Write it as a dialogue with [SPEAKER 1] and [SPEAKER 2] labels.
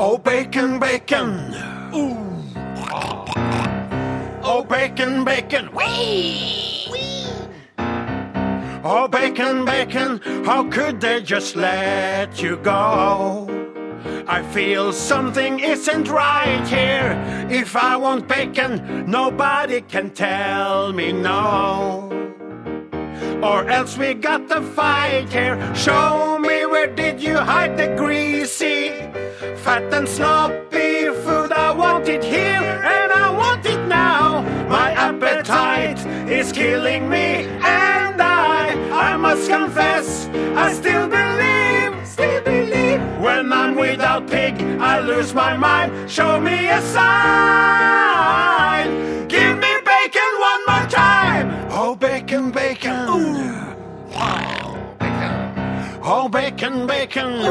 [SPEAKER 1] Oh, bacon, bacon. Ooh. Oh, bacon, bacon. Wee. Oh, bacon, bacon. How could they just let you go? I feel something isn't right here. If I want bacon, nobody can tell me no. Or else we got the fight here. Show me where did you hide the greasy, fat and sloppy food? I want it here and I want it now. My appetite is killing me, and I, I must confess, I still believe, still believe. When I'm without pig, I lose my mind. Show me a sign. Give me bacon one more time. Oh, bacon, bacon. Oh, bacon, bacon.